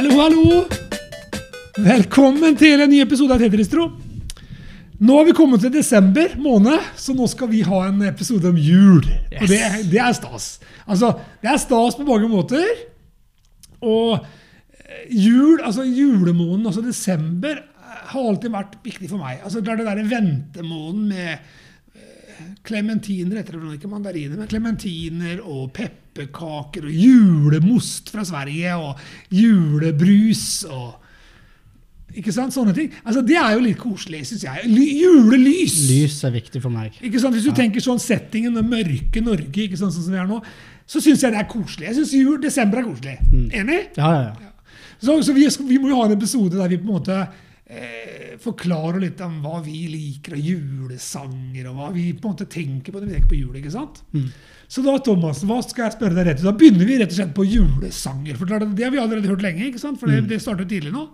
Hallo, hallo! Velkommen til en ny episode av Tetris-tro. Nå har vi kommet til desember måned, så nå skal vi ha en episode om jul. Og det, det er stas. Altså, det er stas på mange måter. Og eh, jul, altså julemåneden, altså desember, har alltid vært viktig for meg. Altså, det er det derre ventemåneden med klementiner heter det ikke mandariner, men klementiner og pepperkaker og julemost fra Sverige og julebrus og ikke sant? Sånne ting. Altså, det er jo litt koselig, syns jeg. Ly julelys! Lys er viktig for meg. Ikke sant? Hvis du tenker sånn settingen og mørke Norge, ikke sant, sånn som vi er nå, så syns jeg det er koselig. Jeg syns desember er koselig. Enig? Ja, ja, ja. Så, så vi, vi, må jo ha en episode der vi på en måte eh, forklarer litt om hva vi liker av julesanger, og hva vi på en måte tenker på når vi tenker på jul. ikke sant? Så da, Thomas, hva skal jeg spørre deg rett ut? Da begynner vi rett og slett på julesanger. For det, det har vi allerede hørt lenge, ikke sant? for det, det startet tidlig nå.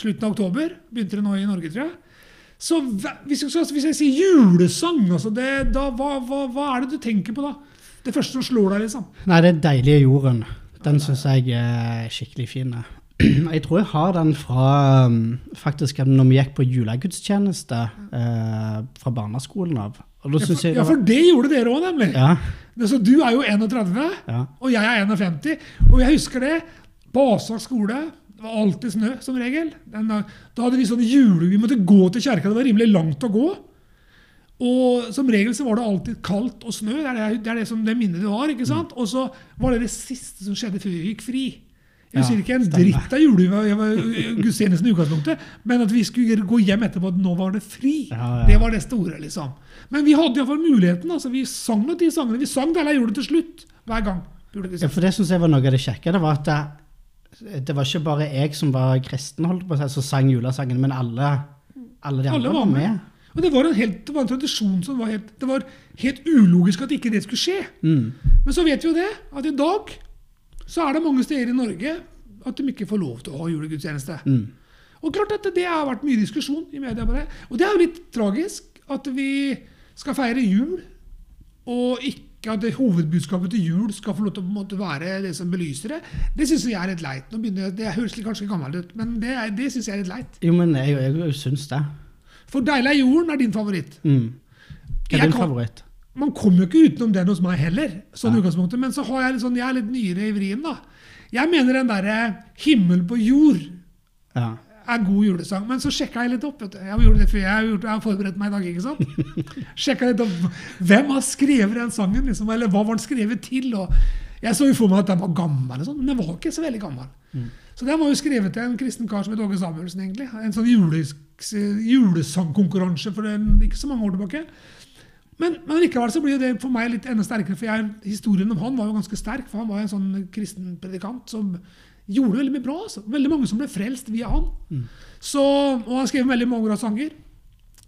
Slutten av oktober. Begynte det nå i Norge, tror jeg. Så hvis jeg, hvis jeg sier julesang, altså det, da, hva, hva, hva er det du tenker på da? Det første som slår deg, liksom? Nei, det er deilige jorden. Den syns jeg er skikkelig fin. Jeg tror jeg har den fra um, faktisk når vi gikk på julegudstjeneste eh, fra barneskolen av. Ja, for, ja, for det gjorde dere òg, nemlig. ja, Så du er jo 31, ja. og jeg er 51. Og jeg husker det. På Asak skole. Det var alltid snø, som regel. Den, da hadde vi sånne jule... Vi måtte gå til kjerka. Det var rimelig langt å gå. Og som regel så var det alltid kaldt og snø. Det er det, det, er det, som, det minnet du har. ikke sant? Og så var det det siste som skjedde før vi gikk fri. Jeg Ja, ikke en dritt av julegudstjenesten i utgangspunktet, men at vi skulle gå hjem etterpå at nå var det fri. Det var det store, liksom. Men vi hadde iallfall muligheten. altså Vi sang de sangene. Vi sang det, eller gjorde det til slutt. Hver gang. Ja, for det syns jeg var noe av det kjekke. Det var at det, det var ikke bare jeg som var kristen holdt på å si, som sang julesangen, men alle, alle de Alle andre var med. med. Og det var en, helt, det var en tradisjon som var helt, det var helt ulogisk at ikke det skulle skje. Mm. Men så vet vi jo det, at i dag så er det mange steder i Norge at de ikke får lov til å ha julegudstjeneste. Mm. Og klart at det har vært mye diskusjon i media på det. Og det er jo litt tragisk at vi skal feire jul, og ikke at det hovedbudskapet til jul skal få lov til å måte være det som belyser det. Det syns jeg er litt leit. Jeg, Det høres kanskje gammelt ut, men det, det syns jeg er litt leit. Jo, men jeg, jeg, syns det. For 'Deilig er jorden' er din favoritt. Mm. Hva er din favoritt? Man kommer jo ikke utenom den hos meg heller, sånn ja. utgangspunktet, men så har jeg litt sånn, jeg er litt nyere i vrien. da. Jeg mener den derre 'Himmel på jord' Ja. er god julesang. Men så sjekka jeg litt opp. vet du. Jeg gjort det før, jeg har, gjort, jeg har forberedt meg i dag. ikke sant? Sjekka litt opp. Hvem har skrevet den sangen? liksom, Eller hva var den skrevet til? og Jeg så jo for meg at den var gammel, og sånn, men den var ikke så veldig gammel. Så den var jo skrevet til en kristen kar som het Åge Samuelsen. egentlig. En sånn jules, julesangkonkurranse for en, ikke så mange år tilbake. Men, men likevel så blir det for meg litt enda sterkere, for jeg, historien om han var jo ganske sterk. For han var en sånn kristen predikant som gjorde veldig mye bra. Altså. Veldig mange som ble frelst via han. Så, og han skrev veldig mange bra sanger.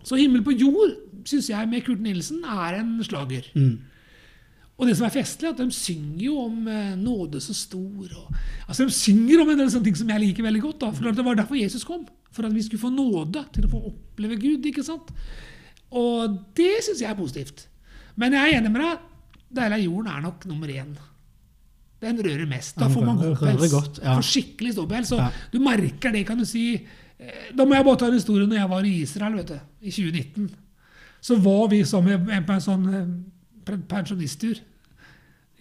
Så 'Himmel på jord' syns jeg med Kurt Nilsen er en slager. Mm. Og det som er festlig, er at de synger jo om eh, nåde så stor. Og, altså De synger om en del sånne ting som jeg liker veldig godt. Da, for Det var derfor Jesus kom. For at vi skulle få nåde til å få oppleve Gud. ikke sant? Og det syns jeg er positivt. Men jeg er enig med deg. 'Deilig er jorden' er nok nummer én. Den rører mest. Da får man gåpels. godt, ja. Får skikkelig ståpels. Så Ja. du merker det, kan du si. Eh, Da må jeg bare ta en historie når jeg var i Israel vet du, i 2019. Så var vi sammen med, på en sånn eh, pensjonisttur.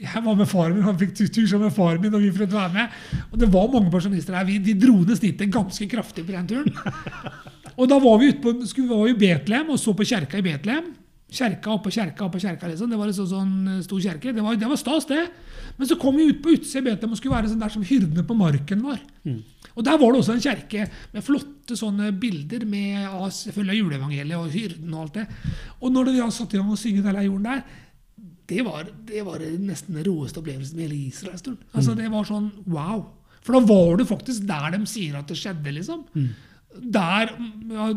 Jeg var med faren min, han fikk tur sammen med faren min, og vi fikk være med. Og det var mange pensjonister her. Vi, de dro ned snittet ganske kraftig på den turen. Og da var vi ute på, skulle, var i Betlehem og så på kjerka i Betlehem. Kjerka oppå kjerka oppå kjerka. liksom. Det var en sånn, sånn eh, stor kjerke. Det var, det var stas, det. Men så kom vi ut på utsida i Betlehem og skulle være sånn der som hyrdene på marken var. Og der var det også en kjerke med flotte sånne bilder med av selvfølgelig juleevangeliet og hyrden og alt det. Og når de satte i gang og synge er jorden' der, det var, det var nesten den råeste opplevelsen med hele Israel en stund. Altså, det var sånn wow. For da var du faktisk der de sier at det skjedde, liksom. Der,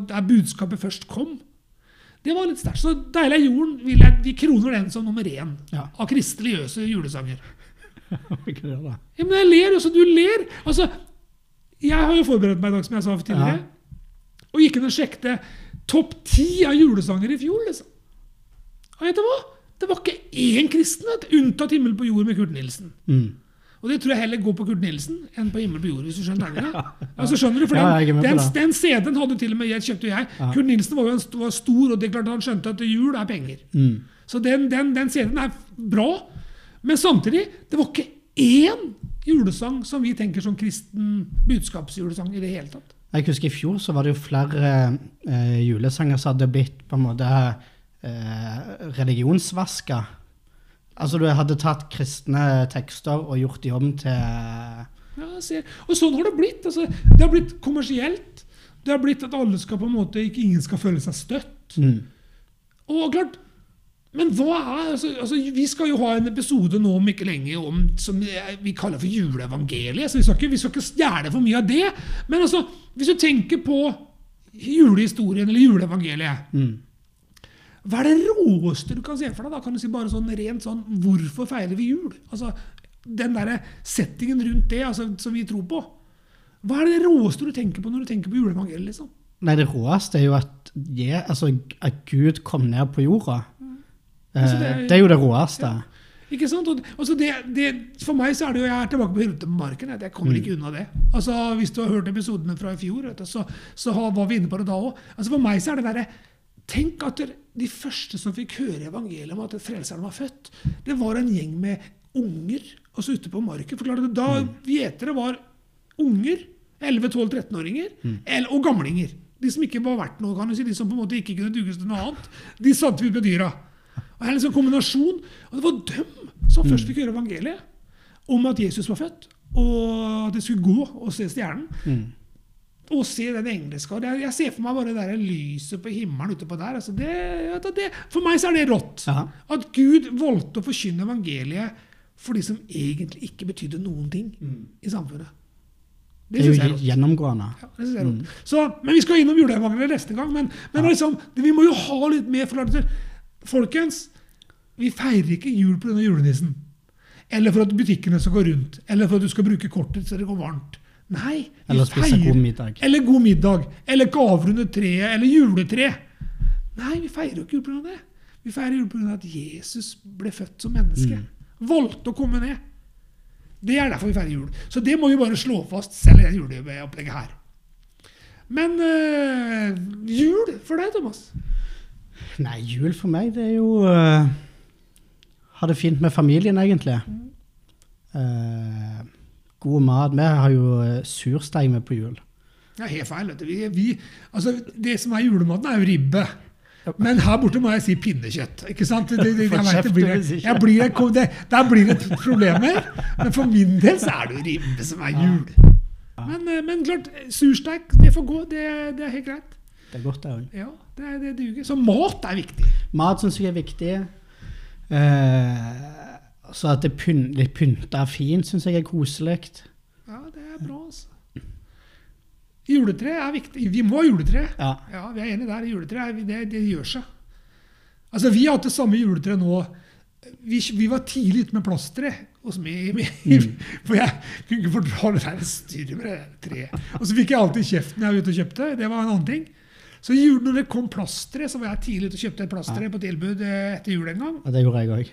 der budskapet først kom. Det var litt sterkt. Så 'Deilig er jorden' vil jeg, vi kroner den som nummer én Ja. av kristeligøse julesanger. Ikke det, da. Ja, men jeg ler også. Du ler. Altså, jeg har jo forberedt meg i dag, som jeg sa tidligere. Ja. Og gikk inn og sjekket topp ti av julesanger i fjor. liksom. Og vet du hva? Det var ikke én kristen, vet unntatt 'Himmel på jord' med Kurt Nilsen. Mm. Og det tror jeg heller går på Kurt Nilsen enn på Himmel på jord. hvis du skjønner tegninga. Altså, skjønner du? For Ja, den, den, den CD-en hadde til og med jeg kjøpte jeg. Kurt Nilsen var jo en var stor, og det klart han skjønte at jul er penger. Mm. Så den, den, den CD-en er bra. Men samtidig, det var ikke én julesang som vi tenker som kristen budskapsjulesang i det hele tatt. Jeg husker i fjor så var det jo flere eh, julesanger som hadde blitt på en måte eh, religionsvaska. Altså du hadde tatt kristne tekster og gjort de om til Ja, se. Og sånn har det blitt. Altså, det har blitt kommersielt. Det har blitt at alle skal på en måte, ikke ingen skal føle seg støtt. mm. Og klart, Men hva er altså, altså, Vi skal jo ha en episode nå om ikke lenge om som vi kaller for juleevangeliet. Så vi skal ikke, vi skal ikke stjele for mye av det. Men altså, hvis du tenker på julehistorien eller juleevangeliet Mm. Hva er det råeste du kan se for deg? da? Kan du si bare sånn rent sånn Hvorfor feirer vi jul? Altså, Den der settingen rundt det altså, som vi tror på. Hva er det råeste du tenker på når du tenker på juleevangeliet? liksom? Nei, det råeste er jo at, ja, altså, at Gud kom ned på jorda. Altså, Eh, det er- det er jo det råeste. Ja. Ikke sant? Og, altså det, det, for meg så er det jo Jeg er tilbake på Hyttemarken. Jeg kommer ikke unna det. Altså Hvis du har hørt episodene fra i fjor, vet du, så, så var vi inne på det da òg. Altså for meg så er det derre Tenk at de første som fikk høre evangeliet om at frelseren var født, det var en gjeng med unger altså ute på marken. For Da gjetere var unger, 11-12-13-åringer, mm. og gamlinger. De som ikke var verdt noe, kan du si, de som på en måte ikke kunne duges til noe annet. De satte vi ut med dyra. Og det er en sånn kombinasjon. Og det var dem som først fikk høre evangeliet om at Jesus var født, og at de skulle gå og se stjernen. Mm. Og se den engelske. og Jeg ser for meg bare det der lyset på himmelen ute på der. Altså det, det, for meg så er det rått. Aha. At Gud valgte å forkynne evangeliet for de som egentlig ikke betydde noen ting i samfunnet. Det Det er jo er gjennomgående. Ja, det synes jeg er rått. Så, men vi skal innom juleevangeliet neste gang. Men, men liksom, vi må jo ha litt mer forklart. Folkens, vi feirer ikke jul pga. julenissen. Eller for at butikkene skal gå rundt. Eller for at du skal bruke kortet så det går varmt. Nei. Eller spise god middag. Eller god middag. Eller gaver under treet. Eller juletre. Nei, vi feirer jo ikke jul pga. det. Vi feirer jul pga. at Jesus ble født som menneske. Valgte å komme ned. Det er derfor vi feirer jul. Så det må vi bare slå fast, selv i det juleopplegget her. Men øh, jul for deg, Thomas? Nei, jul for meg, det er jo øh, Ha det fint med familien, egentlig. Eh, god mat. Vi har jo uh, sursteig med på jul. Ja, helt feil. Vi, vi, altså, det som er julematen, er jo ribbe. Men her borte må jeg si pinnekjøtt. ikke sant? Det, det, jeg vet, det blir, jeg blir, det, der blir det problemer. Men for min del så er det jo ribbe som er jul. Men, eh, men klart, sursteik, det får gå. Det, det er helt greit. Det er godt, det òg. Ja, det, det duger. Så mat er viktig. Mat syns jeg er viktig. Eh, så at det er pyn litt pynta fint, syns jeg er koselig. Ja, det er bra, altså. Juletre er viktig. Vi må ha juletre. Ja. Ja, vi er enige der. Juletre det, det gjør seg. Altså, Vi har hatt det samme juletreet nå. Vi, vi var tidlig ute med plasttre meg. For jeg kunne ikke fordra det der styret med det treet. Og så fikk jeg alltid kjeften når jeg var ute og kjøpte. Det var en annen ting. Så jul, når det kom plasttre, så var jeg tidlig ute og kjøpte et plasttre på tilbud eh, etter jul en gang. Og det gjorde jeg òg.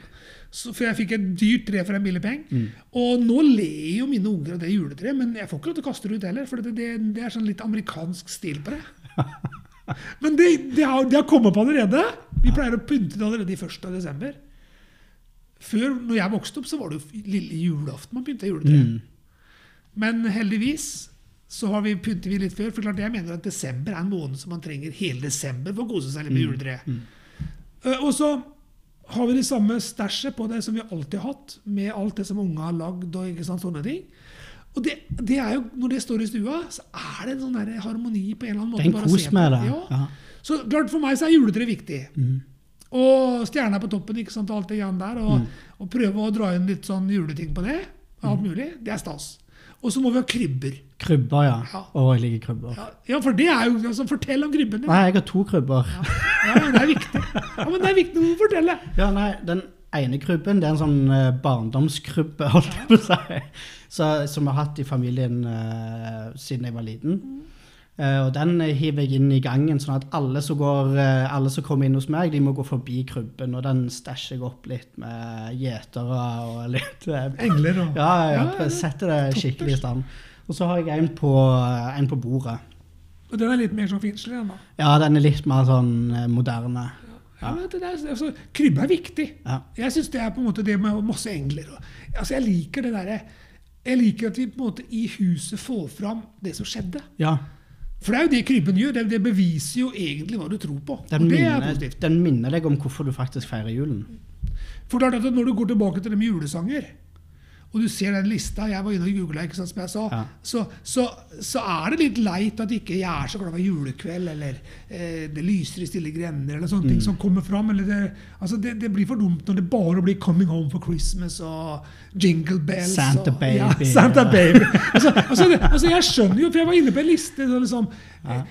Så, for jeg fikk et dyrt tre for en billig penge. Og nå ler jo mine unger av det juletreet, men jeg får ikke lov til å kaste det ut heller. For det, det, det er sånn litt amerikansk stil på det. Men det, det, har, det har kommet på allerede. Vi pleier å pynte det allerede i 1. desember. Før, når jeg vokste opp, så var det jo lille julaften man pynta juletreet. Mm. Men heldigvis så har vi, pynter vi litt før. For klart jeg mener at desember er en måned som man trenger hele desember for å kose seg litt med juletreet. Eh, og så har vi det samme stæsjet på det som vi alltid har hatt, med alt det som unge har lagd. og ikke sant, sånne ting. Og det, det er jo, Når det står i stua, så er det en sånn der harmoni på en eller annen måte. Det er en kos med det. Ja. Ja. Så klart For meg så er juletre viktig. Og stjerna på toppen ikke sant, og alt det grann der. Og, og prøve å dra inn litt sånn juleting på det. Alt mulig. Det er stas. Og så må vi ha krybber. Krybber, ja. Ja. Å, jeg liker krybber. Ja, ja, for det er jo altså, Fortell om krybben din. Nei, jeg har to krybber. Ja, det er viktig. Ja, men det er viktig å fortelle. Ja, nei, Den ene krybben det er en sånn eh, barndomskrybbe, holdt jeg på å si. Som vi har hatt i familien uh, siden jeg var liten. Eh, og den hiver jeg inn i gangen, sånn at alle som, går, eh, alle som kommer inn hos meg, de må gå forbi krybben. Og den stæsjer jeg opp litt med gjetere og litt eh, Engler og Ja, ja, Ja, setter det skikkelig i stand. Og så har jeg en på, en på bordet. Og den er litt mer sånn finslig igjen, da. Ja, den er litt mer sånn eh, moderne. Ja, men det altså, krybbe er viktig. Ja. Jeg syns det er på en måte det med masse engler. Og, altså, jeg liker det derre Jeg liker at vi på en måte i huset får fram det som skjedde. ja. For det er jo det krybben gjør. Det, det beviser jo egentlig hva du tror på. Den, det er minner, den minner deg om hvorfor du faktisk feirer julen. For klart at Når du går tilbake til det med julesanger, og du ser den lista Jeg var inne og googla, som jeg sa. Ja. Så, så, så er det litt leit at ikke jeg er så glad i julekveld, eller eh, Det lyser i stille grender, eller sånne Mm. ting som kommer fram. Eller det, altså det, det blir for dumt når det bare blir 'Coming Home for Christmas' og 'Jingle Bells'. Santa og, Baby, Ja, Santa. Baby. Altså, altså, det, altså, jeg skjønner jo, for jeg var inne på en liste så liksom, ja.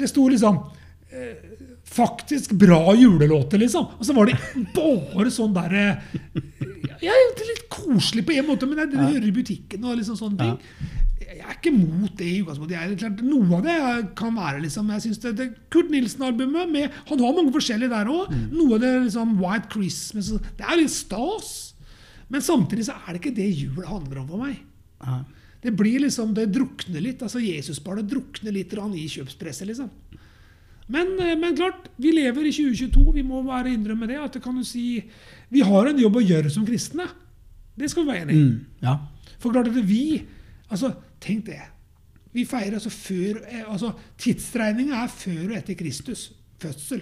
Det sto liksom eh, Faktisk bra julelåter, liksom. Og så var det bare sånn derre ja, det er litt koselig på en måte, men det, det Ja. hører i butikken og liksom sånne ting. Jeg er ikke mot det i utgangspunktet. Jeg Noe av det kan være liksom jeg synes det, det Kurt Nilsen-albumet med, Han har mange forskjellige der òg. Noe av det liksom White Christmas Det er litt stas. Men samtidig så er det ikke det jul handler om for meg. Ja. Det blir liksom, det drukner litt. altså Jesusbarnet drukner litt i kjøpspresset. liksom. Men, eh, men klart, vi lever i 2022. Vi må bare innrømme det. at det kan du si, Vi har en jobb å gjøre som kristne. Det skal vi være enig i. Mm, ja. For klart at vi altså Tenk det. Vi feirer altså før eh, altså Tidsregninga er før og etter Kristus fødsel.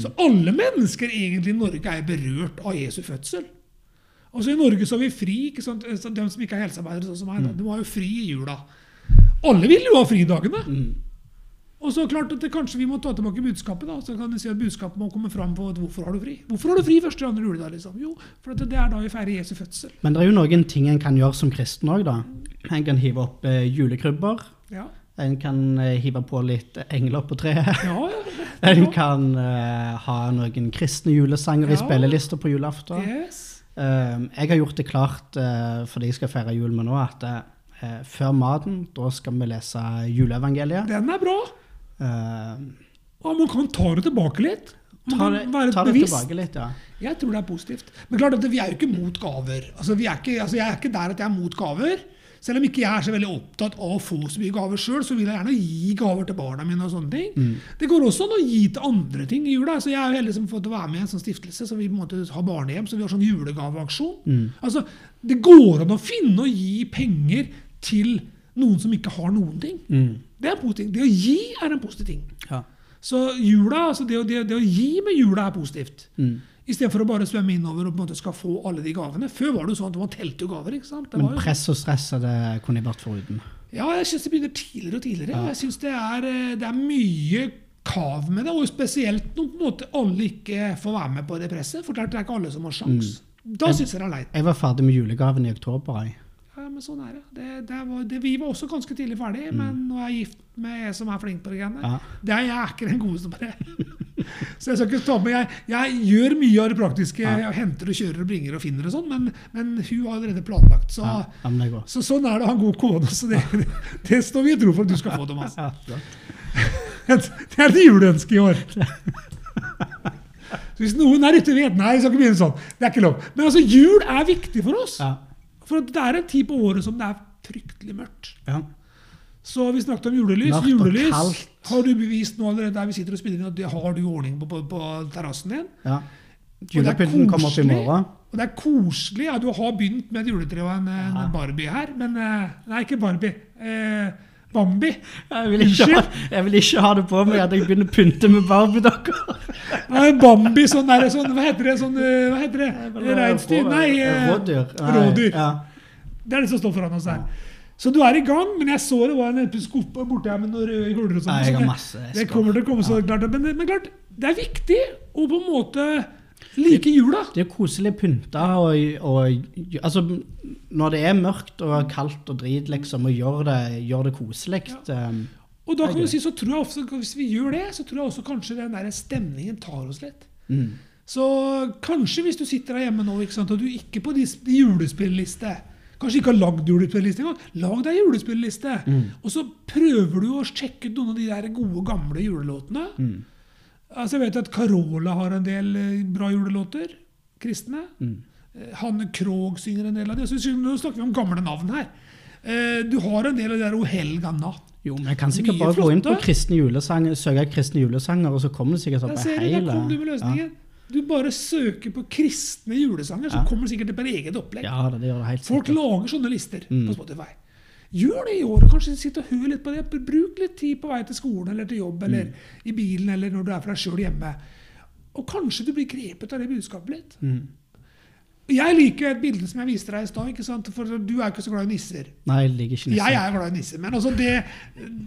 Så alle mennesker egentlig i Norge er berørt av Jesu fødsel. Altså I Norge så har vi fri. ikke sant? De som ikke er helsearbeidere, sånn som meg, da, de har jo fri i jula. Alle vil jo ha fridagene. Mm. Og så klart at det, Kanskje vi må ta tilbake budskapet. da, så kan du si at Budskapet må komme fram på at hvorfor har du fri. Hvorfor har du fri første og andre juledag? liksom? Jo, for at det er da vi feirer Jesu fødsel. Men det er jo noen ting en kan gjøre som kristen òg, da. En kan hive opp eh, julekrybber. Ja, En kan eh, hive på litt engler på treet. ja, ja. En kan eh, ha noen kristne julesanger i spillelister på julaften. Yes. Eh, jeg har gjort det klart uh, fordi jeg skal feire jul med nå, at eh, før maten, da skal vi lese juleevangeliet. Den er bra. Eh, Og man kan ta det tilbake litt. Man ta kan det, være ta det bevisst. tilbake litt, ja. Jeg tror det er positivt. Men klart at vi er jo ikke mot gaver. Altså, vi er ikke, altså, jeg er ikke der at jeg er mot gaver. Selv om ikke jeg er så veldig opptatt av å få så mye gaver sjøl, så vil jeg gjerne gi gaver til barna mine. og sånne ting. Mm. Det går også an å gi til andre ting i jula. Så jeg er jo heldig som fått å være med i en sånn stiftelse, så vi på en måte har barnehjem, så vi har sånn julegaveaksjon. Mm. Altså, det går an å finne og gi penger til noen som ikke har noen ting. Mm. Det er en positiv ting. Det å gi er en positiv ting. ja. Så jula, altså det, å- det, det å gi med jula er positivt. Mm. Istedenfor å bare svømme innover og på en måte skal få alle de gavene. Før var det jo sånn at man telte jo gaver. ikke sant? Det Men press og stress er det kunne jeg vært foruten. Ja, jeg syns det begynner tidligere og tidligere. Ja. Jeg synes det er, eh, det er mye kav med det, og spesielt når på en måte alle ikke får være med på det presset. For det er ikke alle som har sjans. Mm. Da syns jeg det er leit. Jeg var ferdig med julegaven i oktober. Jeg. Ja, men sånn er det. det, det, var, det vi var også ganske tidlig ferdig, men nå er jeg gift med en som er flink på det greiene. Mm. Ja. Det er, jeg er ikke den godeste på det. Så jeg skal ikke ta med jeg, jeg gjør mye av det praktiske. Jeg henter og kjører og bringer og finner og sånn, men, men hun har allerede planlagt. Så, Ja, ja, så sånn er det å ha en god kone. Så det, det står vi i tro for at du skal få, Thomas. Ja. Det er et juleønske i år. Så hvis noen er ute vet Nei, jeg skal ikke begynne sånn. Det er ikke lov. Men altså, jul er viktig for oss. Ja. For det er en tid på året som det er fryktelig mørkt. ja. Så vi snakket om julelys. Mørkt julelys har du bevist nå allerede der vi sitter og spiller inn, at det har du ordning på på, på terrassen din. ja. Julepynten kommer opp i morgen. Og det er koselig. Ja, du har begynt med et juletre og en, en Barbie her, men eh, Nei, ikke Barbie. Eh, Bambi. Jeg vil, ikke ha, jeg vil ikke ha det på meg at jeg begynner å pynte med Barbie-dokker. Nei, Bambi, sånn der, sånn, hva heter det? Sånn, eh, hva heter det? Reinsdyr? Nei, eh, Rådyr. Rådyr. Ja. Det er det som står foran oss her. Så du er i gang, men jeg så det var en skuppe borti her med noen røde huller og sånn. Det- masse Det kommer til å komme så klart. Men, men klart, det er viktig å på en måte like jula. Det er koselig pynta og, og altså, Når det er mørkt og kaldt og drit, liksom, og gjør det, gjør det koselig ja. Og da kan du si, så tror jeg ofte, hvis vi gjør det, så tror jeg også kanskje den der stemningen tar oss litt. mm. Så kanskje hvis du sitter der hjemme nå sant, og du ikke på de Kanskje ikke har lagd julespilleliste engang. Lag deg julespillliste, Mm. Og så prøver du å sjekke ut noen av de der gode, gamle julelåtene. Mm. Altså, jeg vet at Carola har en del eh, bra julelåter. Kristne. Mm. Eh, Hanne Krogh synger en del av dem. Så nå snakker vi om gamle navn her. Eh, Du har en del av de der O helga natt. Jo, men jeg kan sikkert bare bare gå inn på kristne julesanger, søke kristne julesanger, og så kommer det sikkert opp ser du, der kom du med løsningen. Du bare søker på kristne julesanger, så Ja. kommer det sikkert opp et eget opplegg. Ja, det, det gjør det helt Folk sikkert. lager sånne lister Mm. på Spotify. Gjør det i år. Kanskje sitt og hør litt på det. Bruk litt tid på vei til skolen eller til jobb eller Mm. i bilen eller når du er for deg sjøl hjemme. Og kanskje du blir grepet av det budskapet litt. Mm. Jeg liker et bilde som jeg viste deg i stad. For du er ikke så glad i nisser. Nei, jeg liker ikke nisser. Jeg er glad i nisser, men altså det,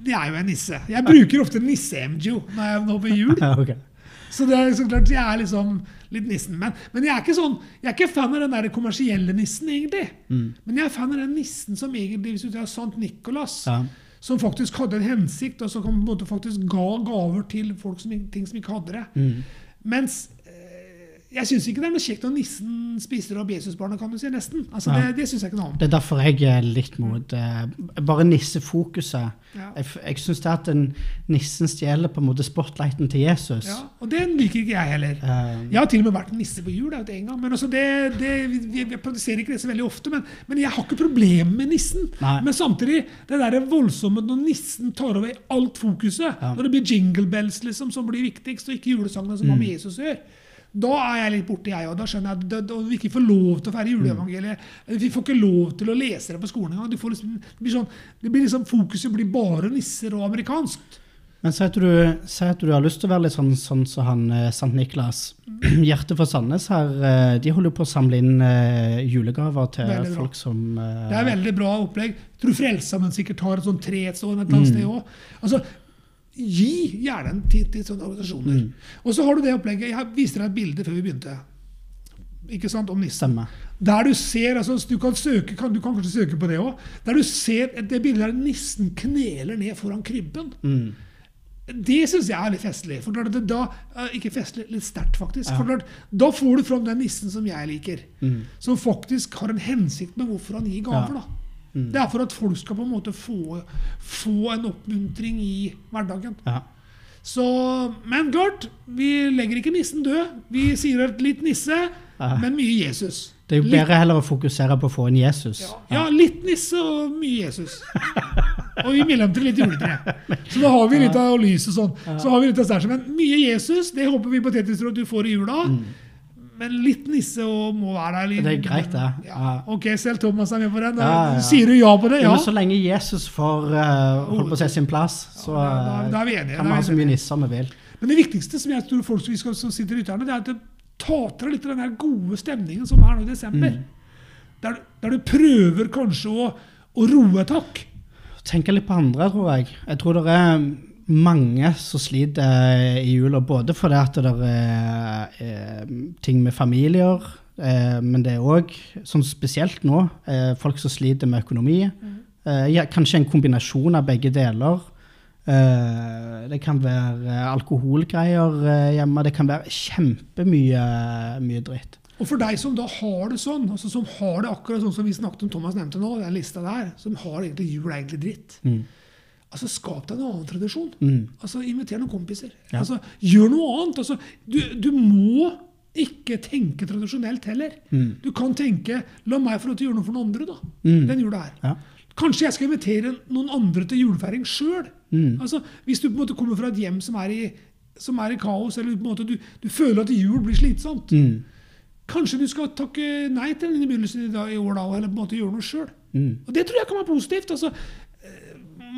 det er jo en nisse. Jeg bruker ofte nisse-MGO når jeg nå på jul. Ja, ok. Så det er så klart, jeg er liksom litt nissen. Men, men jeg er ikke sånn, jeg er ikke fan av den der kommersielle nissen, egentlig. Mm. Men jeg er fan av den nissen som egentlig, hvis du har Sant Nikolas, Ja. som faktisk hadde en hensikt, og som faktisk ga gaver til folk som, ting som ikke hadde det. Mm. Mens jeg syns ikke det er noe kjekt når nissen spiser opp Jesusbarnet, kan du si. Nesten. Altså, Ja. Det, det syns jeg ikke noe om. Det er derfor jeg er litt mot uh, bare nissefokuset. Ja. Jeg, jeg syns det at den nissen stjeler på en måte spotlighten til Jesus. Ja, og den liker ikke jeg heller. Um, Jeg har til og med vært en nisse på jul. en gang, men også det, det, vi, vi, vi produserer ikke det så veldig ofte. Men, men jeg har ikke problemer med nissen. Nei. Men samtidig, det der voldsomme når nissen tar over alt fokuset, Ja. når det blir jingle bells liksom, som blir viktigst, og ikke julesangene som har Mm. med Jesus å gjøre, da er jeg litt borte, jeg òg. Da skjønner jeg at vi ikke får lov til å feire juleevangeliet. Vi får ikke lov til å lese det på skolen engang. Du Liksom, det blir sånn, det blir liksom, fokuset blir bare nisser og amerikanskt. Men si at, du, at du har lyst til å være litt sånn som sånn, som han eh, Sankt Niklas. Hjertet for Sandnes her, eh, de holder jo på å samle inn eh, julegaver til folk som eh, Det er veldig bra opplegg. Jeg tror Frelsesarmeen sikkert har et sånt tre et et eller annet Mm. sted òg. Altså, gi gjerne en tid til sånne organisasjoner. Mm. Og så har du det opplegget. Jeg viste deg et bilde før vi begynte. Ikke sant, om nissen. Der du ser, altså Du kan, søke, kan, du kan kanskje søke på det òg. Der du ser det bildet der nissen kneler ned foran krybben. Mm. Det syns jeg er litt festlig. For klart at det da, eh, Ikke festlig, litt sterkt, faktisk. Ja. For Da får du fram den nissen som jeg liker. Mm. Som faktisk har en hensikt med hvorfor han gir gaver. Ja. da. Mm. Det er for at folk skal på en måte få, få en oppmuntring i hverdagen. Ja. Så, Men klart, vi legger ikke nissen død. Vi sier at litt nisse, Ja. men mye Jesus. Det er jo Litt- bedre heller å fokusere på å få en Jesus. Ja, ja, litt nisse og mye Jesus. og i mellomtiden litt juletre. Så da har vi litt av lys og sånn. Så har vi litt av stæsj. Men mye Jesus, det håper vi på Tetris at du får i jula. Men litt nisse og må være der. litt-. Det er greit, det. Ja. Ja. Ok, selv Thomas er med på den. Ja. Sier du ja på det? Ja. Men så lenge Jesus får uh, holde på å se sin plass, så Ja, da- da er vi enige, eh, kan da vi ha så mye nisser vi vil. Men det viktigste som jeg tror folk som, vi skal, som sitter i lytterne, det er at det tar til litt av den gode stemningen som er nå i desember. Mm. Der, der du prøver kanskje å, å roe et hakk. Tenke litt på andre, tror jeg. Jeg tror det er mange som sliter i jula, både fordi at det er eh, ting med familier, eh, men det er òg, sånn spesielt nå, eh, folk som sliter med økonomi. Eh, kanskje en kombinasjon av begge deler. Eh, det kan være eh, alkoholgreier eh, hjemme, det kan være kjempemye mye dritt. Og for deg som da har det sånn, altså som har det akkurat sånn som vi snakket om Thomas nevnte nå, den lista der, som har egentlig jul egentlig dritt, Mm. Altså skap deg en annen tradisjon. Mm. Altså Inviter noen kompiser. Ja. Altså, gjør noe annet. Altså, du, du må ikke tenke tradisjonelt heller. Mm. Du kan tenke 'la meg få lov til å gjøre noe for noen andre', da. Mm. Den jula her. Ja. Kanskje jeg skal invitere noen andre til julefeiring sjøl. Mm. Altså, hvis du på en måte kommer fra et hjem som er i, som er i kaos, eller på en måte du, du føler at jul blir slitsomt, Mm. kanskje du skal takke nei til den i begynnelsen i, dag, i år da, eller på en måte gjøre noe sjøl. Mm. Og det tror jeg kan være positivt. altså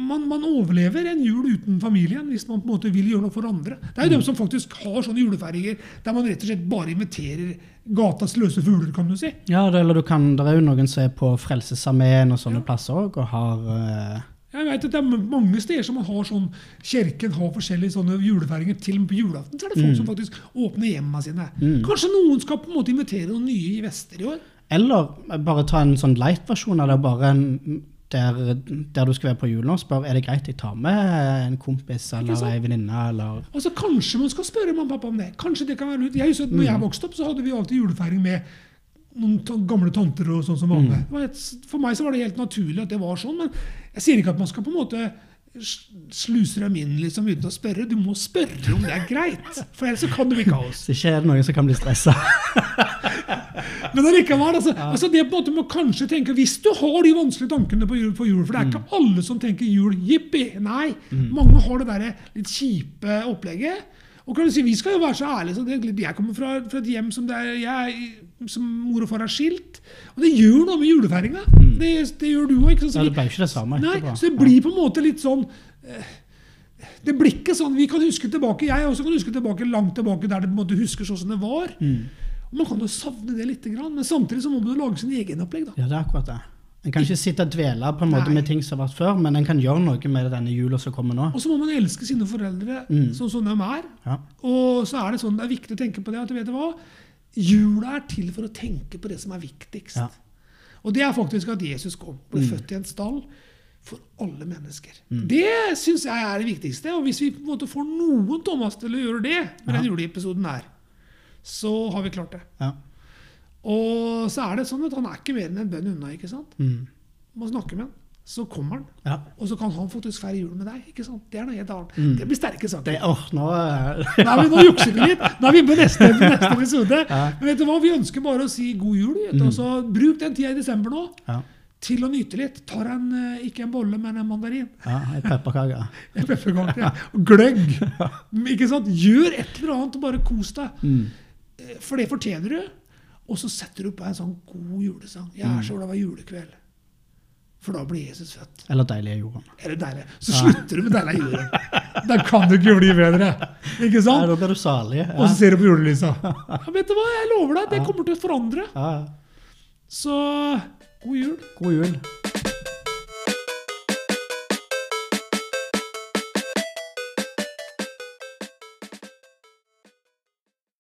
man, man overlever en jul uten familien hvis man på en måte vil gjøre noe for andre. Det er jo dem som faktisk har sånne julefeiringer der man rett og slett bare inviterer gatas løse fugler, kan du si. Ja, det, eller du kan, det er jo noen som er på Frelsesarmeen og sånne plasser òg, og har uh... Jeg vet at det er mange steder som man har sånn Kirken har forskjellige sånne julefeiringer. Til og med på julaften så er det folk som faktisk åpner hjemmene sine. Mm. Kanskje noen skal på en måte invitere noen nye i vester i år? Eller bare ta en sånn light-versjon av det, bare en, der, der du skal være på julen og spør er det greit jeg tar med en kompis eller ei venninne. eller... Altså Kanskje man skal spørre mamma og pappa om det. Kanskje det kan være lurt. Jeg husker at når Mm. jeg vokste opp, så hadde vi alltid julefeiring med noen gamle tanter og sånn som var med. Mm. for meg så var det helt naturlig at det var sånn, men jeg sier ikke at man skal på en måte s- sluse dem inn liksom, uten å spørre. Du må spørre om det er greit, for ellers kan det bli kaos. Så ikke er det noen som kan bli stressa. Men allikevel, altså, altså det på en måte må kanskje tenke Hvis du har de vanskelige tankene på jul, på jul for det er ikke alle som tenker jul jippi. Nei. Mange har det der litt kjipe opplegget. Og kan du si, Vi skal jo være så ærlige så det, Jeg kommer fra, fra et hjem som, det er, jeg, som mor og far er skilt. Og det gjør noe med julefeiringa. Det, det gjør du òg. Ja, det samme Nei, så det blir på en måte litt sånn eh, Det blir ikke sånn Vi kan huske tilbake Jeg også kan huske tilbake langt tilbake der det på en måte husker sånn som det var. Og Man kan jo savne det litt, men samtidig så må man lage sin egen opplegg. da. Ja, det er akkurat det. En kan ikke sitte og dvele på en måte Nei. med ting som har vært før, men en kan gjøre noe med denne jula som kommer nå. Og så må man elske sine foreldre sånn som de er. Ja. Og så er det sånn, det er viktig å tenke på det at vet du hva? Jula er til for å tenke på det som er viktigst. Ja. Og det er faktisk at Jesus kom, ble født i en stall for alle mennesker. Det syns jeg er det viktigste. Og hvis vi på en måte får noen Thomas til å gjøre det med den juleepisoden her, så har vi klart det. Ja. Og så er det sånn at han er ikke mer enn en bønn unna. ikke sant? Mm. Man snakker med han, så kommer han. ja. Og så kan han faktisk feire jul med deg. ikke sant? Det er noe helt annet. Mm. Det blir sterke saker. Det, åh, nå ja. Nei, nå jukser vi litt. Nå er vi på neste, neste episode. Ja. Mm. Men vet du hva? Vi ønsker bare å si god jul. Vet du. Og så bruk den tida i desember nå ja. til å nyte litt. Tar en, eh, ikke en bolle, men en mandarin. ja, En pepperkake. En pepperkake. Og gløgg. Ikke sant? Gjør et eller annet og bare kos deg. Mm. Eh, For det fortjener du. Og så setter du på en sånn god julesang. Jeg er så glad var julekveld. For da blir Jesus født. Eller deilige jorden. Eller det deilig? Så slutter du med deilig jorden. Da kan du ikke bli bedre. Ikke Ja, sant? da blir du salig. Og så ser du på julelysa. Ja, vet du hva, jeg lover deg, det kommer til å forandre. Ja. Så god jul. God jul.